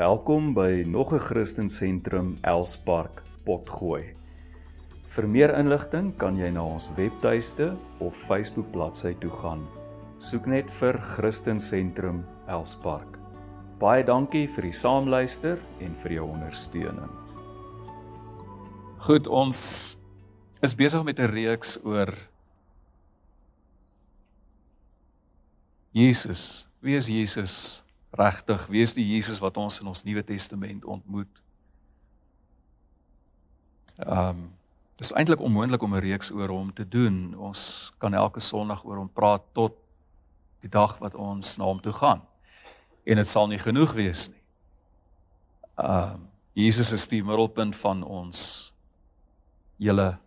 Welkom by nog 'n Christensentrum Elspark Potgooi. Vir meer inligting kan jy na ons webtuiste of Facebook bladsy toe gaan. Soek net vir Christensentrum Elspark. Baie dankie vir die saamluister en vir jou ondersteuning. Goed, ons is besig met 'n reeks oor Jesus. Wie is Jesus? Regtig, wie is die Jesus wat ons in ons Nuwe Testament ontmoet? Ehm um, dis eintlik onmoontlik om 'n reeks oor hom te doen. Ons kan elke Sondag oor hom praat tot die dag wat ons na hom toe gaan. En dit sal nie genoeg wees nie. Ehm um, Jesus is die middelpunt van ons hele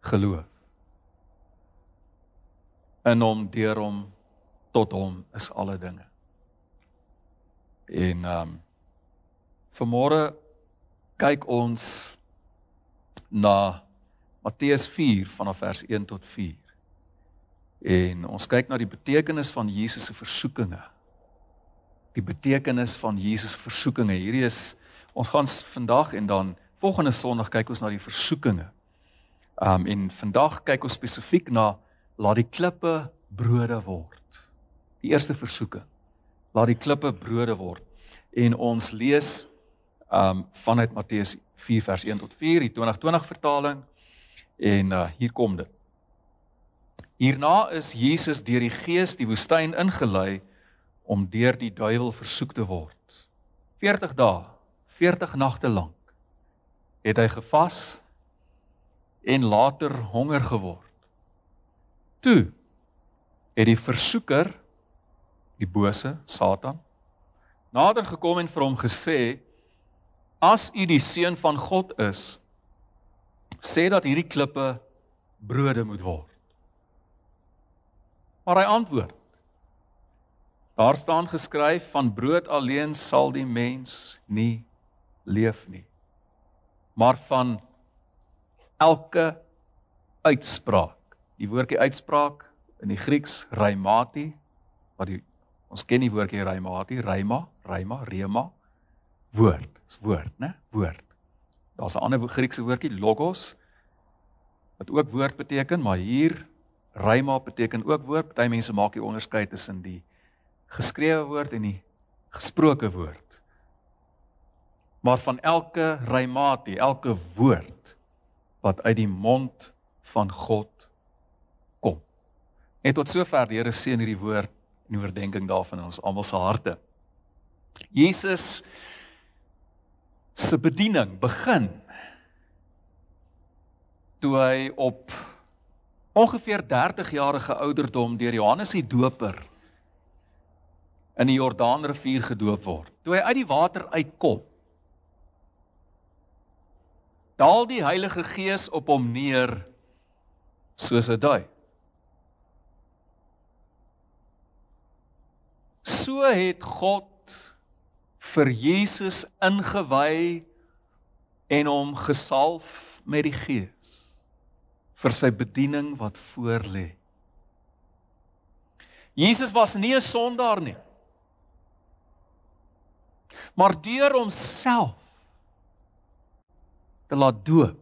geloof. In hom, deur hom, tot hom is alle dinge. En ehm um, vanmôre kyk ons na Matteus 4 vanaf vers 1 tot 4. En ons kyk na die betekenis van Jesus se versoekinge. Die betekenis van Jesus se versoekinge. Hierdie is ons gaan vandag en dan volgende Sondag kyk ons na die versoekinge. Um en vandag kyk ons spesifiek na laat die klippe brode word. Die eerste versoeking. Laat die klippe brode word. En ons lees um vanuit Matteus 4 vers 1 tot 4 die 2020 vertaling en uh, hier kom dit. Hierna is Jesus deur die Gees die woestyn ingelei om deur die duiwel versoek te word. 40 dae, 40 nagte lank het hy gevas en later honger geword. Toe het die versoeker die bose Satan nader gekom en vir hom gesê As u die seun van God is, sê dat hierdie klippe brode moet word. Maar hy antwoord: Daar staan geskryf van brood alleen sal die mens nie leef nie, maar van elke uitspraak. Die woordjie uitspraak in die Grieks rheimati, wat die ons ken die woordjie rheimati, rheima, rheima, rema, woord, is woord, né? Woord. Daar's 'n ander Griekse woordjie logos wat ook woord beteken, maar hier rhyma beteken ook woord. Party mense maak die onderskeid tussen die geskrewe woord en die gesproke woord. Maar van elke rymati, elke woord wat uit die mond van God kom. Net tot sover die Here seën hierdie woord die oordeenking daarvan in ons almal se harte. Jesus se bediening begin toe hy op ongeveer 30 jarige ouderdom deur Johannes die Doper in die Jordaanrivier gedoop word. Toe hy uit die water uitkom, daal die Heilige Gees op hom neer soos 'n duif. So het God vir Jesus ingewy en hom gesalf met die Gees vir sy bediening wat voorlê. Jesus was nie 'n sondaar nie. Maar deur homself te laat doop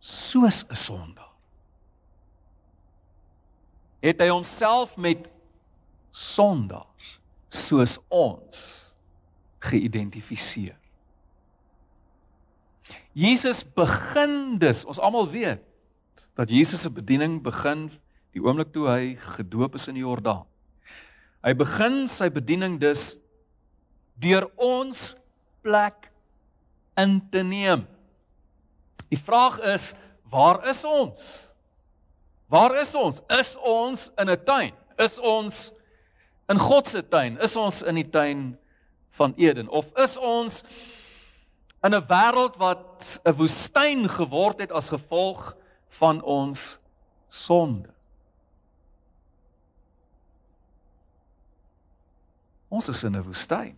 soos 'n sondaar het hy homself met sondaars soos ons geïdentifiseer. Jesus begin dus, ons almal weet dat Jesus se bediening begin die oomblik toe hy gedoop is in die Jordaan. Hy begin sy bediening dus deur ons plek in te neem. Die vraag is, waar is ons? Waar is ons? Is ons in 'n tuin? Is ons in God se tuin? Is ons in die tuin van Eden of is ons in 'n wêreld wat 'n woestyn geword het as gevolg van ons sonde? Ons is in 'n woestyn.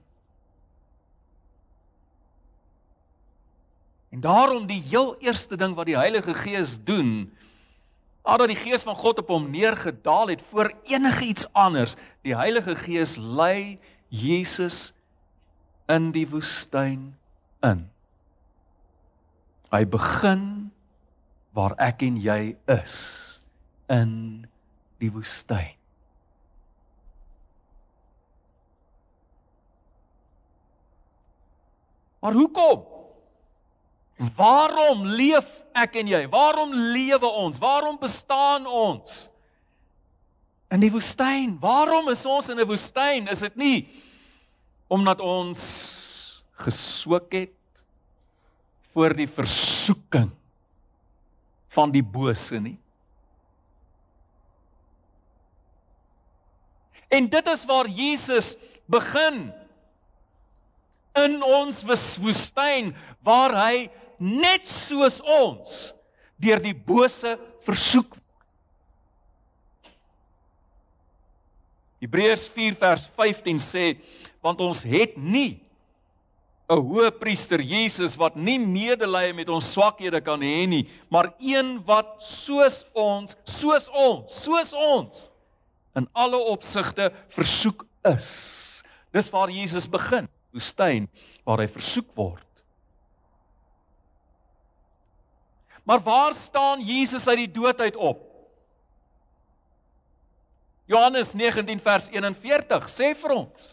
En daarom die heel eerste ding wat die Heilige Gees doen, nadat die Gees van God op hom neergedaal het voor enige iets anders, die Heilige Gees lei Jesus in die woestyn in. Hy begin waar ek en jy is in die woestyn. Maar hoekom? Waarom leef ek en jy? Waarom lewe ons? Waarom bestaan ons? In die woestyn. Waarom is ons in 'n woestyn? Is dit nie omdat ons gesoek het voor die versoeking van die bose nie? En dit is waar Jesus begin in ons woestyn waar hy net soos ons deur die bose versoek. Hebreërs 4 vers 15 sê want ons het nie 'n hoë priester Jesus wat nie medelee met ons swakhede kan hê nie, maar een wat soos ons, soos ons, soos ons in alle opsigte versoek is. Dis waar Jesus begin, woestyn waar hy versoek word. Maar waar staan Jesus uit die dood uit op? Johannes 19 vers 41 sê vir ons.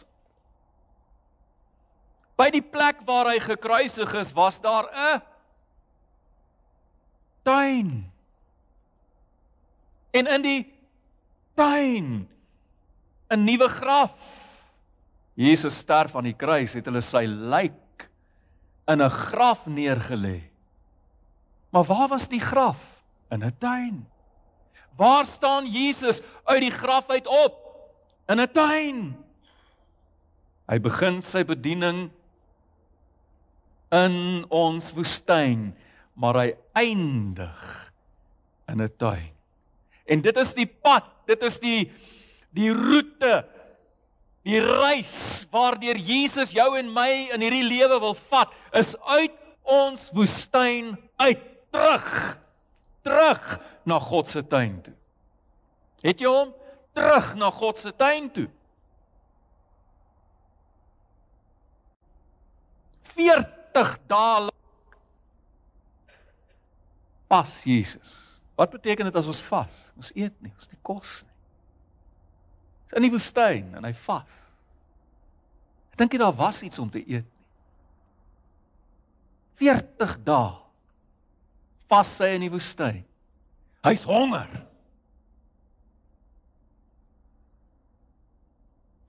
By die plek waar hy gekruisig is, was daar 'n tuin. En in die tuin 'n nuwe graf. Jesus sterf aan die kruis, het hulle sy lijk in 'n graf neergelê. Maar waar was die graf? In 'n tuin. Waar staan Jesus uit die graf uit op? In 'n tuin. Hy begin sy bediening in ons woestyn, maar hy eindig in 'n tuin. En dit is die pad, dit is die die roete, die reis waardeur Jesus jou en my in hierdie lewe wil vat, is uit ons woestyn uit terug terug na God se tuin toe. Het jy hom terug na God se tuin toe? 40 dae pas Jesus. Wat beteken dit as ons vas? Ons eet nie, ons die kos nie. Dis in die woestyn en hy vas. Ek dink jy daar was iets om te eet nie. 40 dae vas hy in die woestyn. Hy's honger.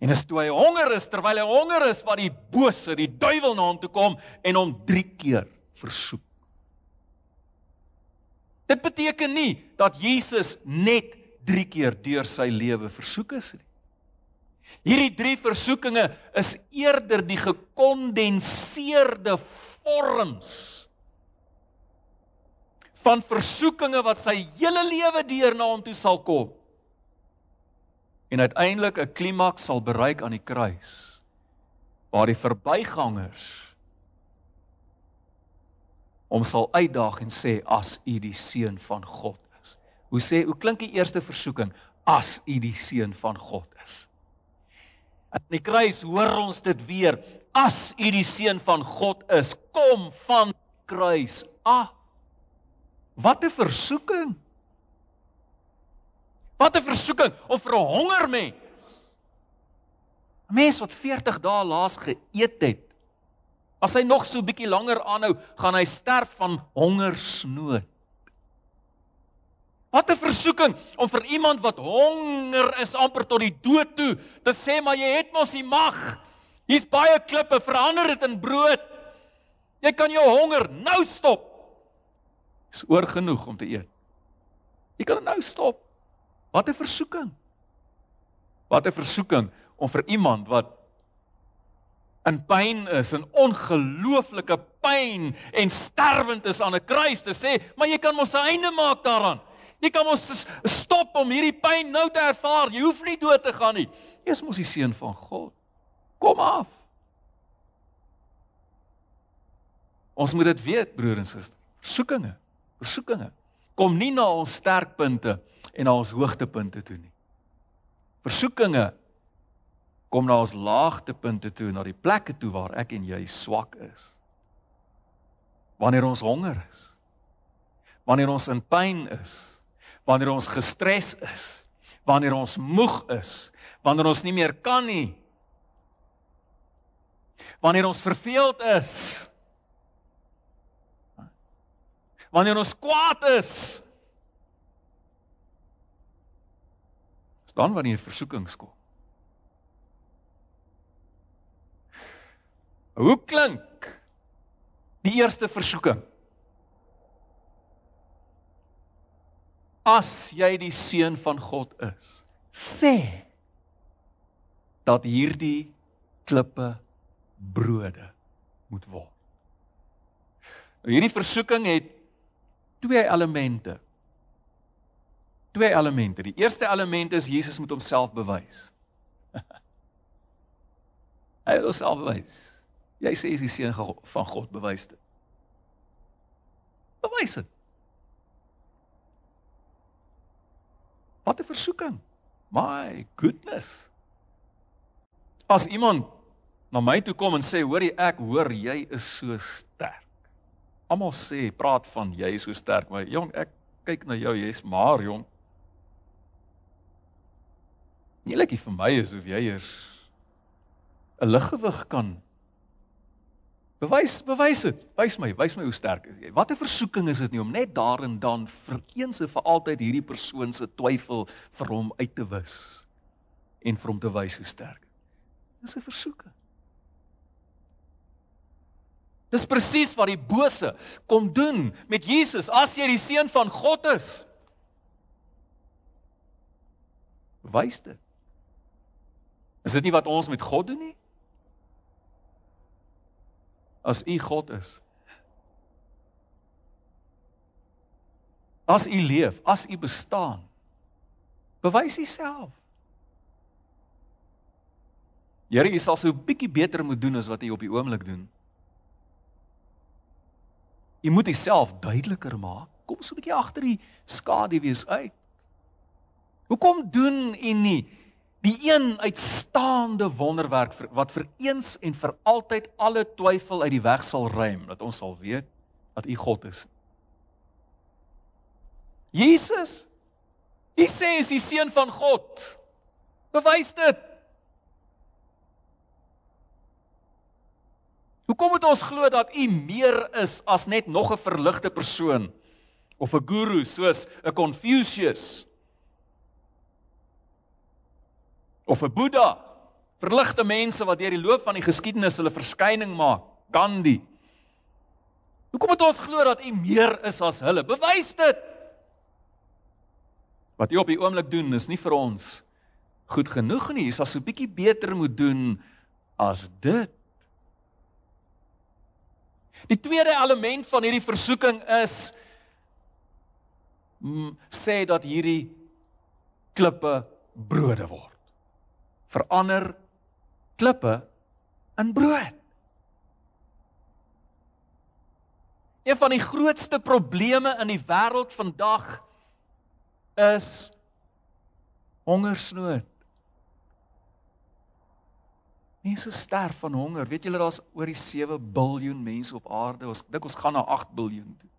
En as toe hy honger is, terwyl hy honger is, wat die bose, die duiwel na hom toe kom en hom 3 keer versoek. Dit beteken nie dat Jesus net 3 keer deur sy lewe versoek is nie. Hierdie 3 versoekinge is eerder die gekondenseerde vorms van versoekinge wat sy hele lewe deur na hom toe sal kom. En uiteindelik 'n klimaks sal bereik aan die kruis waar die verbygangers hom sal uitdaag en sê as u die seun van God is. Hoe sê hoe klink die eerste versoeking as u die seun van God is? Aan die kruis hoor ons dit weer as u die seun van God is, kom van kruis af. Wat 'n versoeking. Wat 'n versoeking om vir 'n honger mens. 'n Mens wat 40 dae laas geëet het. As hy nog so 'n bietjie langer aanhou, gaan hy sterf van hongersnood. Wat 'n versoeking om vir iemand wat honger is amper tot die dood toe te sê maar jy het mos die mag. Hier's baie klippe, verander dit in brood. Jy kan jou honger nou stop is oor genoeg om te eet. Jy kan nou stop. Wat 'n versoeking. Wat 'n versoeking om vir iemand wat in pyn is, in ongelooflike pyn en sterwend is aan 'n kruis te sê, maar jy kan mos 'n einde maak daaraan. Jy kan mos stop om hierdie pyn nou te ervaar. Jy hoef nie dood te gaan nie. Jy is mos die seun van God. Kom af. Ons moet dit weet, broer en suster. Versoekinge versoekinge kom nie na ons sterkpunte en na ons hoogtepunte toe nie. Versoekinge kom na ons laagtepunte toe, na die plekke toe waar ek en jy swak is. Wanneer ons honger is. Wanneer ons in pyn is. Wanneer ons gestres is. Wanneer ons moeg is. Wanneer ons nie meer kan nie. Wanneer ons verveeld is. Wanneer ons kwaad is. Dan wanneer versoekings kom. Hoe klink die eerste versoeking? As jy die seun van God is, sê dat hierdie klippe brode moet word. Hierdie versoeking het twee elemente. Twee elemente. Die eerste element is Jesus moet homself bewys. Hy wil homself bewys. Jy sê jy is die seun van God, bewys dit. Bewys dit. Wat 'n versoeking. My goodness. As iemand na my toe kom en sê, "Hoorie, ek hoor jy is so sterk." Almal sê, praat van jy is so sterk, maar jong, ek kyk na jou, jy's maar jong. Nie lekker vir my is of jy is 'n liggewig kan Bewys, bewys dit. Wys my, wys my hoe sterk is jy. Wat 'n versoeking is dit nie om net daar en dan vir eens en vir altyd hierdie persoon se twyfel vir hom uit te wis en vir hom te wys hoe sterk. Dis 'n versoeking. Dis presies wat die bose kom doen met Jesus as jy die seun van God is. Wys dit. Is dit nie wat ons met God doen nie? as u God is. As u leef, as u bestaan, bewys u self. Here, u sal so 'n bietjie beter moet doen as wat u op die oomblik doen. U moet u self duideliker maak. Kom so 'n bietjie agter die skadu wees uit. Hoekom doen u nie die een uitstaande wonderwerk wat vir eens en vir altyd alle twyfel uit die weg sal ruim dat ons sal weet dat U God is. Jesus Hy sê hy is die seun van God. Bewys dit. Hoekom moet ons glo dat U meer is as net nog 'n verligte persoon of 'n guru soos 'n Confucius? of 'n Boeddha, verligte mense wat deur die loop van die geskiedenis hulle verskyning maak, Gandhi. Hoekom moet ons glo dat u meer is as hulle? Bewys dit. Wat u op die oomblik doen is nie vir ons goed genoeg nie. Jy sal so 'n bietjie beter moet doen as dit. Die tweede element van hierdie versoeking is mm, sê dat hierdie klippe brode word verander klippe in brood. Een van die grootste probleme in die wêreld vandag is hongersnood. Mense sterf van honger. Weet julle daar's oor die 7 miljard mense op aarde. Ons dink ons gaan na 8 miljard toe.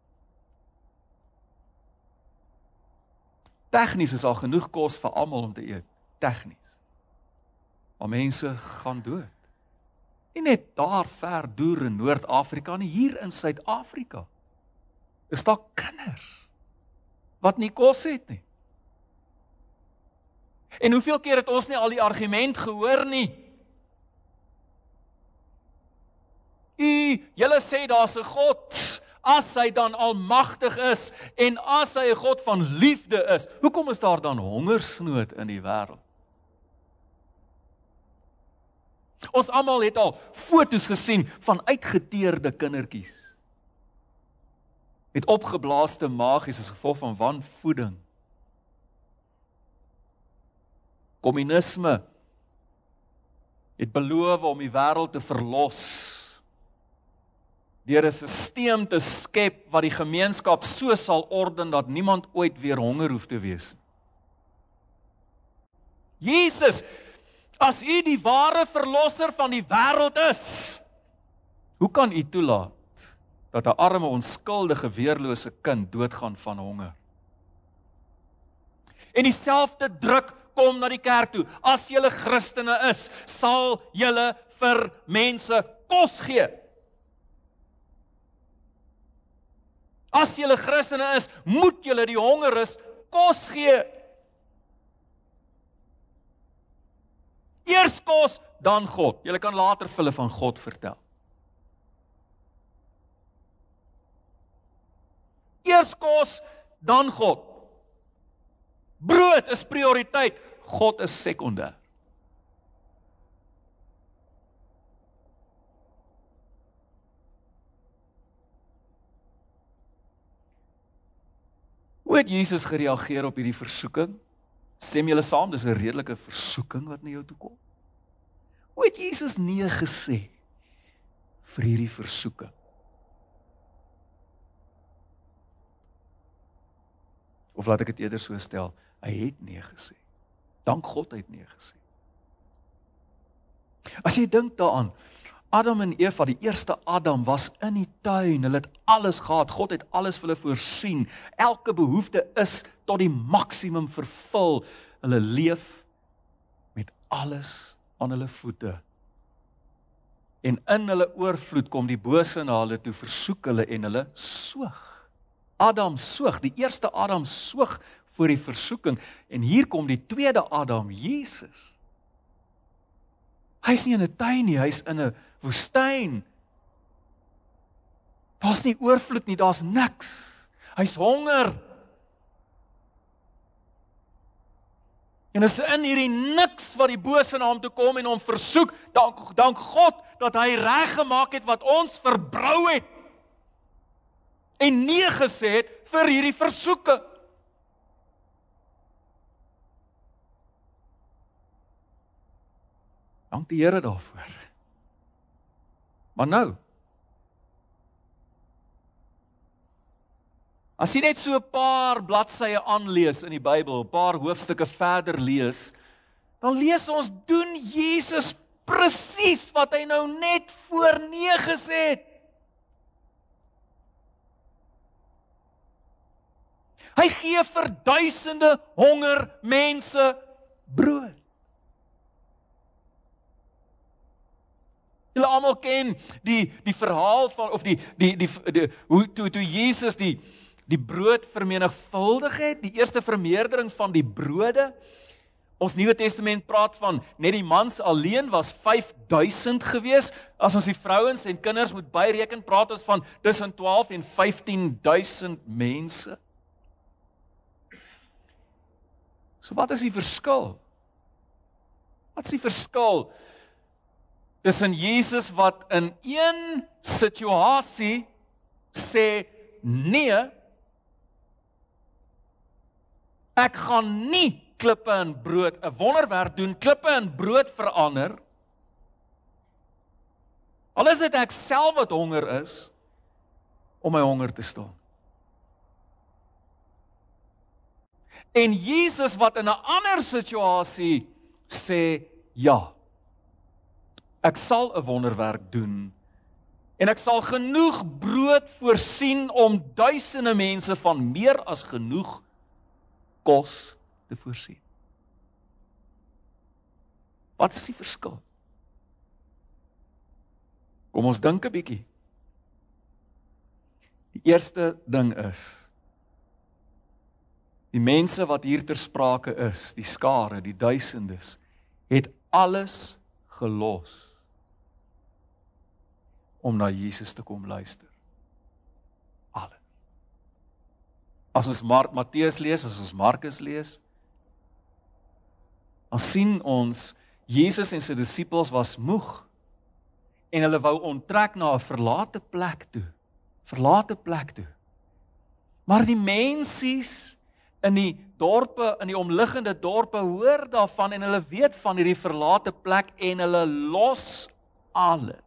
Tegnies is al genoeg kos vir almal om te eet. Tegnies. Maar mense gaan dood. Nie net daar ver deur in Noord-Afrika nie, hier in Suid-Afrika. Is daar kinders wat nie kos het nie. En hoeveel keer het ons nie al die argument gehoor nie? U, julle sê daar's 'n God. As hy dan almagtig is en as hy 'n God van liefde is, hoekom is daar dan hongersnood in die wêreld? Ons almal het al fotos gesien van uitgeteerde kindertjies. Met opgeblaaste maagies as gevolg van wanvoeding. Kommunisme het beloof om die wêreld te verlos deur 'n stelsel te skep wat die gemeenskap so sal orden dat niemand ooit weer honger hoef te wees nie. Jesus As U die ware verlosser van die wêreld is, hoe kan U toelaat dat 'n arme onskuldige weerlose kind doodgaan van honger? En dieselfde druk kom na die kerk toe. As julle Christene is, sal julle vir mense kos gee. As julle Christene is, moet julle die hongeres kos gee. Eers kos, dan God. Julle kan later vir hulle van God vertel. Eers kos, dan God. Brood is prioriteit, God is sekondêr. Hoe het Jesus gereageer op hierdie versoeking? Stem julle saam, dis 'n redelike versoeking wat na jou toe kom. Hoe het Jesus nee gesê vir hierdie versoeking? Of laat ek dit eerder so stel, hy het nee gesê. Dank God hy het nee gesê. As jy dink daaraan, Adam en Eva, die eerste Adam was in die tuin. Hulle het alles gehad. God het alles vir hulle voorsien. Elke behoefte is tot die maksimum vervul. Hulle leef met alles aan hulle voete. En in hulle oorvloed kom die bose na hulle toe versoek hulle en hulle soog. Adam soog, die eerste Adam soog voor die versoeking en hier kom die tweede Adam, Jesus. Hy's nie in 'n tuin nie, hy's in 'n woestyn. Daar's nie oorvloed nie, daar's niks. Hy's honger. En as in hierdie niks wat die bose na hom toe kom en hom versoek, dank dank God dat hy reg gemaak het wat ons verbrou het. En nee gesê het vir hierdie versoeking. Dank die Here daarvoor. Maar nou As jy net so 'n paar bladsye aanlees in die Bybel, 'n paar hoofstukke verder lees, dan lees ons doen Jesus presies wat hy nou net voor 9 gesê het. Hy gee vir duisende honger mense brood. Julle almal ken die die verhaal van of die die die, die, die hoe toe toe Jesus die die brood vermenigvuldig het, die eerste vermeerdering van die brode. Ons Nuwe Testament praat van net die mans alleen was 5000 gewees. As ons die vrouens en kinders moet byreken, praat ons van tussen 12 en 15000 mense. So wat is die verskil? Wat is die verskil tussen Jesus wat in een situasie sê nee ek gaan nie klippe in brood 'n wonderwerk doen klippe in brood verander. Al is dit ek self wat honger is om my honger te stil en Jesus wat in 'n ander situasie sê ja ek sal 'n wonderwerk doen en ek sal genoeg brood voorsien om duisende mense van meer as genoeg kos te voorsien. Wat is die verskil? Kom ons dink 'n bietjie. Die eerste ding is die mense wat hier ter sprake is, die skare, die duisendes, het alles gelos om na Jesus te kom luister. Alle. As ons Mark Matteus lees, as ons Markus lees, dan sien ons Jesus en sy disippels was moeg en hulle wou onttrek na 'n verlate plek toe. Verlate plek toe. Maar die mensies in die dorpe, in die omliggende dorpe hoor daarvan en hulle weet van hierdie verlate plek en hulle los alles.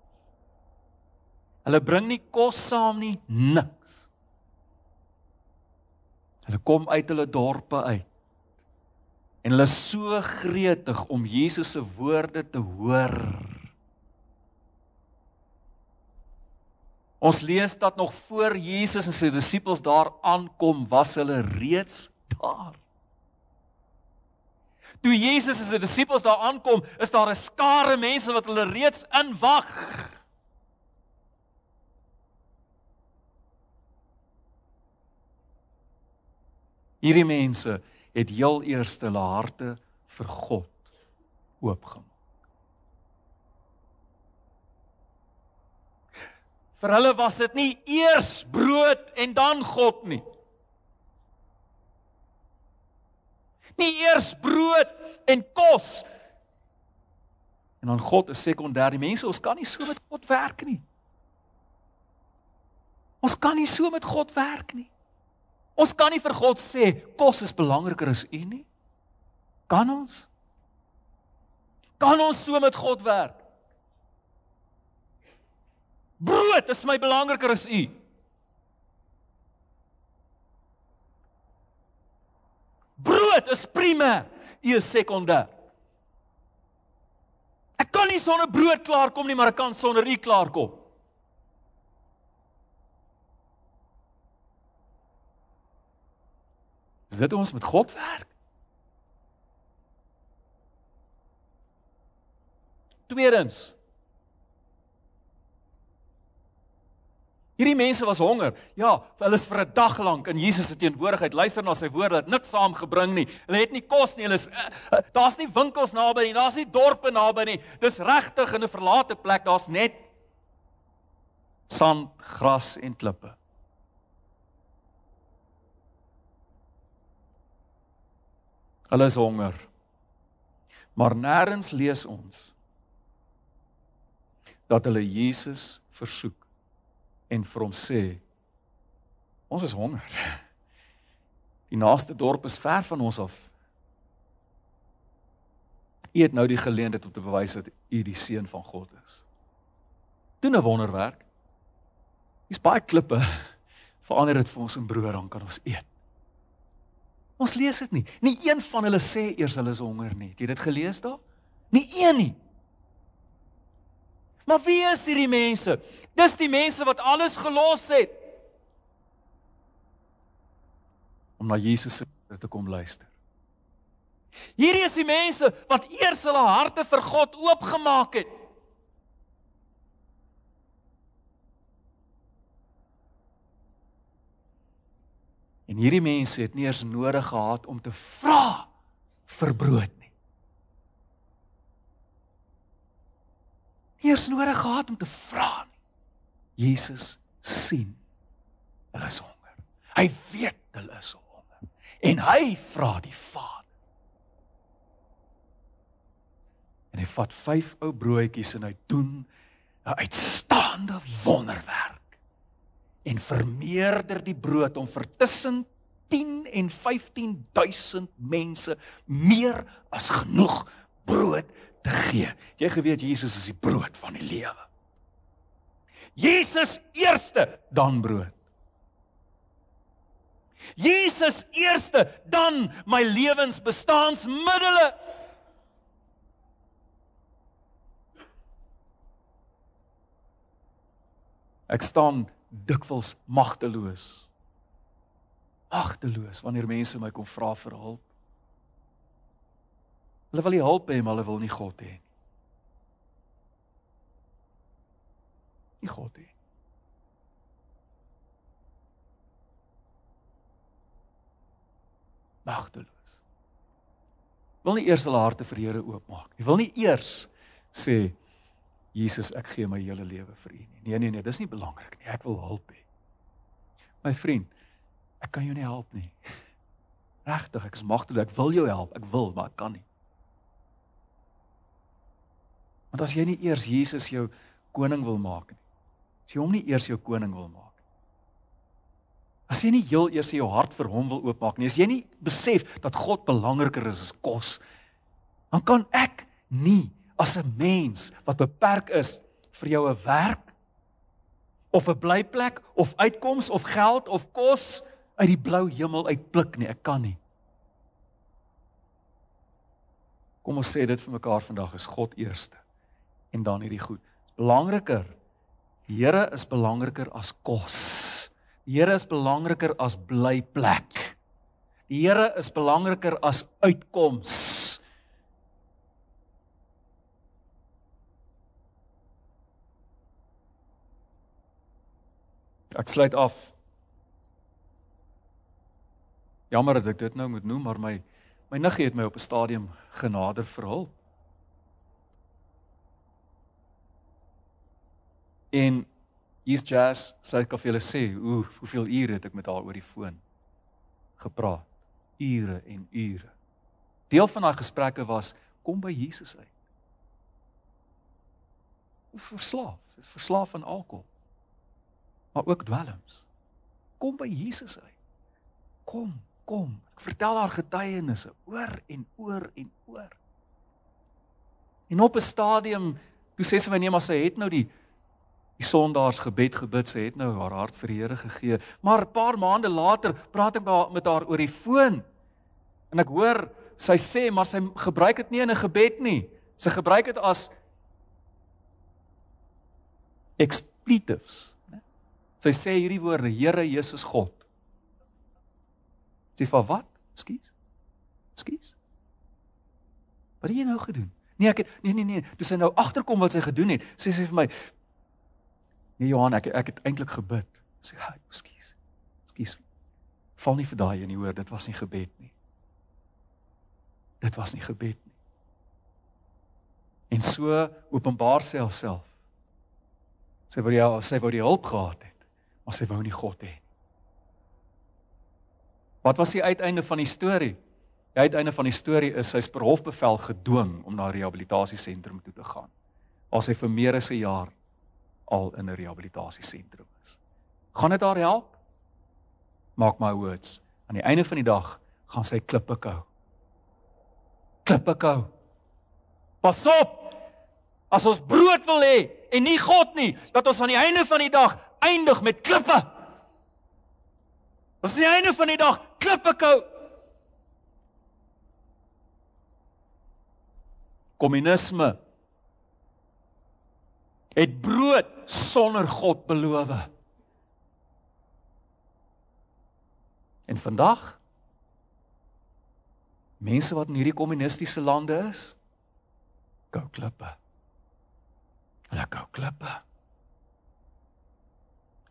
Hulle bring nie kos saam nie, niks. Hulle kom uit hulle dorpe uit. En hulle is so gretig om Jesus se woorde te hoor. Ons lees dat nog voor Jesus en sy disippels daar aankom, was hulle reeds daar. Toe Jesus en sy disippels daar aankom, is daar 'n skare mense wat hulle reeds inwag. Hierdie mense het heel eers hulle harte vir God oopgemaak. Vir hulle was dit nie eers brood en dan God nie. Nie eers brood en kos en dan God is sekondêr. Die mense, ons kan nie so met God werk nie. Ons kan nie so met God werk nie. Ons kan nie vir God sê kos is belangriker as U nie. Kan ons? Kan ons so met God werk? Brood is my belangriker as U. Brood is primêr, U is sekondêr. Ek kan nie sonder brood klaarkom nie, maar ek kan sonder U klaarkom. Is dit hoe ons met God werk? Tweedens. Hierdie mense was honger. Ja, hulle is vir 'n dag lank in Jesus se teenwoordigheid luister na sy woorde, het niks saamgebring nie. Hulle het nie kos nie. Hulle is uh, daar's nie winkels naby nie. Daar's nie dorpe naby nie. Dis regtig in 'n verlate plek. Daar's net sand, gras en klippe. Hulle is honger. Maar nêrens lees ons dat hulle Jesus versoek en vir hom sê ons is honger. Die naaste dorp is ver van ons af. U het nou die geleentheid om te bewys dat u die seun van God is. Doen 'n wonderwerk. Hier's baie klippe. Verander dit vir ons in brood dan kan ons eet. Ons lees dit nie. Nie een van hulle sê eers hulle is honger nie. Het jy dit gelees daar? Nie een nie. Maar wie is hierdie mense? Dis die mense wat alles gelos het om na Jesus se woorde te kom luister. Hierdie is die mense wat eers hulle harte vir God oopgemaak het. En hierdie mense het nie eens nodig gehad om te vra vir brood nie. Nie eens nodig gehad om te vra nie. Jesus sien hulle is honger. Hy weet hulle is honger en hy vra die Vader. En hy vat 5 ou broodjies en hy doen 'n uitstaande wonderwerk en vermeerder die brood om vir tussen 10 en 15000 mense meer as genoeg brood te gee. Jy geweet Jesus is die brood van die lewe. Jesus eerste, dan brood. Jesus eerste, dan my lewensbestaansmiddels. Ek staan dikwels magteloos. Magteloos wanneer mense my kom vra vir hulp. Hulle wil nie hulp hê, maar hulle wil nie God hê nie. Nie God hê. Magteloos. Wil nie eers hulle harte vir Here oopmaak nie. Wil nie eers sê Jesus, ek gee my hele lewe vir U nie. Nee nee nee, dis nie belangrik nie. Ek wil hulp hê. My vriend, ek kan jou nie help nie. Regtig, ek is magteloos. Ek wil jou help. Ek wil, maar ek kan nie. Want as jy nie eers Jesus jou koning wil maak nie. As jy hom nie eers jou koning wil maak nie. As jy nie heel eers jou hart vir hom wil oopmaak nie, as jy nie besef dat God belangriker is as kos, dan kan ek nie as 'n mens wat beperk is vir jou 'n werk of 'n blyplek of uitkoms of geld of kos uit die blou hemel uitpluk nie. Ek kan nie. Kom ons sê dit vir mekaar vandag is God eerste en dan hierdie goed. Belangriker. Die Here is belangriker as kos. Die Here is belangriker as blyplek. Die Here is belangriker as uitkoms. Ek sluit af. Jammer dat ek dit nou moet noem, maar my my niggie het my op 'n stadium genader vir hulp. En hier's Jazz, sy vir julle sê, hoe hoeveel ure het ek met haar oor die foon gepraat. Ure en ure. Deel van daai gesprekke was kom by Jesus uit. Verslaaf, verslaaf aan alkohol maar ook dwelms. Kom by Jesus uit. Kom, kom. Ek vertel haar getuienisse oor en oor en oor. En op 'n stadium, toe sê sy my nee, maar sy het nou die die sondaars gebed gebid, sy het nou haar hart vir die Here gegee. Maar 'n paar maande later praat ek met haar oor die foon. En ek hoor sy sê maar sy gebruik dit nie in 'n gebed nie. Sy gebruik dit as expletives. Sy sê hierdie woorde: Here Jesus God. Sy van wat? Skus. Skus. Wat het jy nou gedoen? Nee, ek het nee nee nee, toe sy nou agterkom wat sy gedoen het, sê sy vir my: Nee Johan, ek ek het eintlik gebid. Sê, "Hy, skus. Skus. Val nie vir daai in die hoor, dit was nie gebed nie. Dit was nie gebed nie." En so openbaar sy haarself. Sy wou jy sy wou die hulp gehad het maar sy wou nie God hê nie. Wat was die uiteinde van die storie? Die uiteinde van die storie is sy's per hofbevel gedwing om na rehabilitasiesentrum toe te gaan. Waar sy vir meer as 'n jaar al in 'n rehabilitasiesentrum is. Gaan dit haar help? Maak my words. Aan die einde van die dag gaan sy klippe kou. Klippe kou. Pas op. As ons brood wil hê en nie God nie, dat ons aan die einde van die dag eindig met klippe. Ons die einde van die dag klippe kou. Kommunisme het brood sonder God beloof. En vandag mense wat in hierdie kommunistiese lande is, kou klippe. Hulle kou klippe.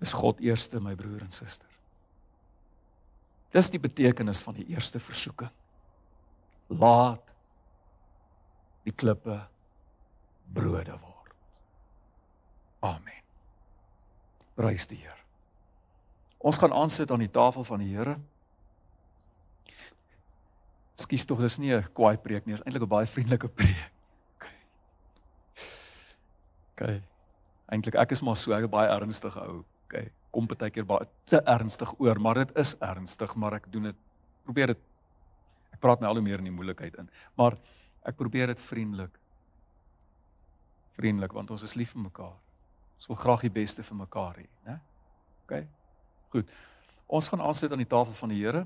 Is God eerste my broer en suster. Dis die betekenis van die eerste versoeking. Laat die klippe brode word. Amen. Prys die Here. Ons gaan aansit aan die tafel van die Here. Skus tog, dis nie 'n kwaai preek nie, dis eintlik 'n baie vriendelike preek. OK. Eintlik ek is maar so 'n baie ernstige ou okay, kom baie keer baie te ernstig oor, maar dit is ernstig, maar ek doen dit probeer dit ek praat my al hoe meer in die moeilikheid in. Maar ek probeer dit vriendelik. Vriendelik want ons is lief vir mekaar. Ons wil graag die beste vir mekaar hê, né? OK. Goed. Ons gaan aansit aan die tafel van die Here.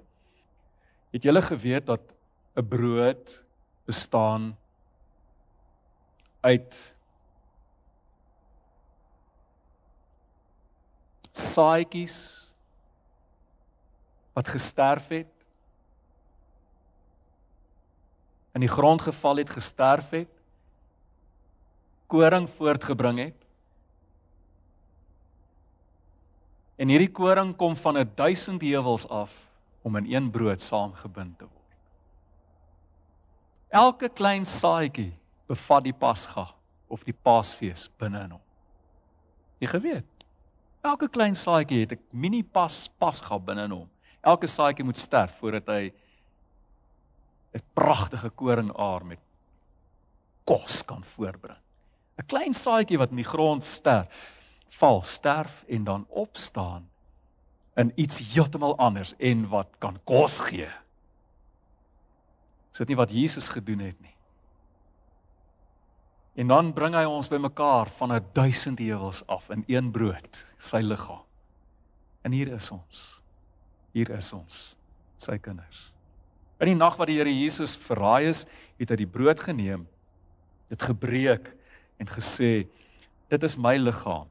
Het julle geweet dat 'n brood bestaan uit saaitjies wat gesterf het in die grond geval het gesterf het koring voortgebring het. En hierdie koring kom van 'n duisend heuwels af om in een brood saamgebind te word. Elke klein saaitjie bevat die pasga of die paasfees binne in hom. Jy geweet Elke klein saadjie het 'n mini pas pasga binne in hom. Elke saadjie moet sterf voordat hy 'n pragtige koringaar met kos kan voorbring. 'n Klein saadjie wat in die grond sterf, val, sterf en dan opstaan in iets heeltemal anders en wat kan kos gee. Is dit nie wat Jesus gedoen het nie? En dan bring hy ons bymekaar van 'n duisend heuwels af in een brood, sy liggaam. En hier is ons. Hier is ons, sy kinders. In die nag wat die Here Jesus verraai is, het hy die brood geneem, dit gebreek en gesê: "Dit is my liggaam.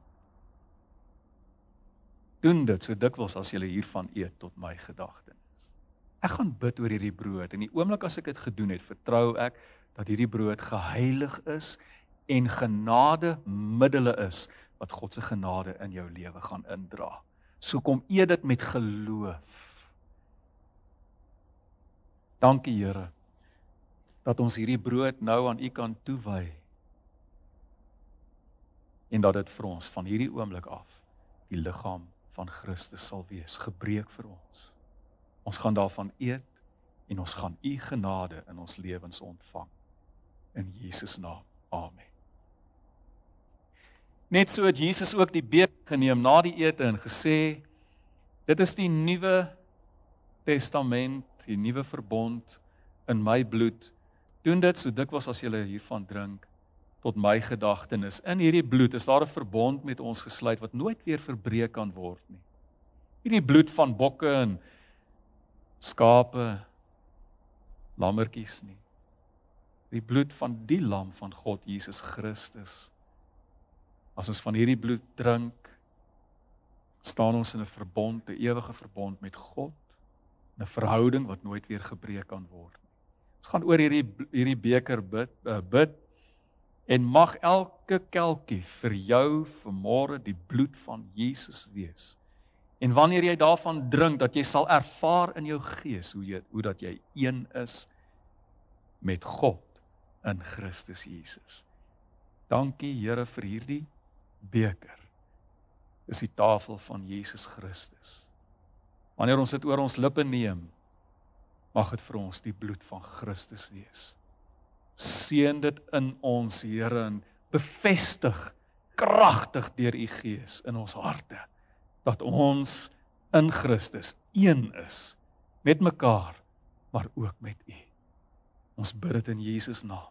Doen dit so dikwels as jy hiervan eet tot my gedagtenis." Ek gaan bid oor hierdie brood en die oomblik as ek dit gedoen het, vertrou ek dat hierdie brood geheilig is en genade middele is wat God se genade in jou lewe gaan indra. So kom eet dit met geloof. Dankie Here dat ons hierdie brood nou aan U kan toewy. En dat dit vir ons van hierdie oomblik af die liggaam van Christus sal wees, gebreek vir ons. Ons gaan daarvan eet en ons gaan U genade in ons lewens ontvang. In Jesus naam. Amen. Net so het Jesus ook die beker geneem na die ete en gesê dit is die nuwe testament, die nuwe verbond in my bloed. Doen dit so dikwels as jy hiervan drink tot my gedagtenis. In hierdie bloed is daar 'n verbond met ons gesluit wat nooit weer verbreek kan word nie. Hierdie bloed van bokke en skape lammetjies nie. Die bloed van die lam van God Jesus Christus As ons van hierdie bloed drink, staan ons in 'n verbond, 'n ewige verbond met God, 'n verhouding wat nooit weer gebreek kan word nie. Ons gaan oor hierdie hierdie beker bid, uh, bid en mag elke kelkie vir jou vanmôre die bloed van Jesus wees. En wanneer jy daarvan drink, dat jy sal ervaar in jou gees hoe jy hoe dat jy een is met God in Christus Jesus. Dankie Here vir hierdie beker is die tafel van Jesus Christus. Wanneer ons dit oor ons lippe neem, mag dit vir ons die bloed van Christus wees. Seën dit in ons Here en bevestig kragtig deur u Gees in ons harte dat ons in Christus een is met mekaar, maar ook met u. Ons bid dit in Jesus naam.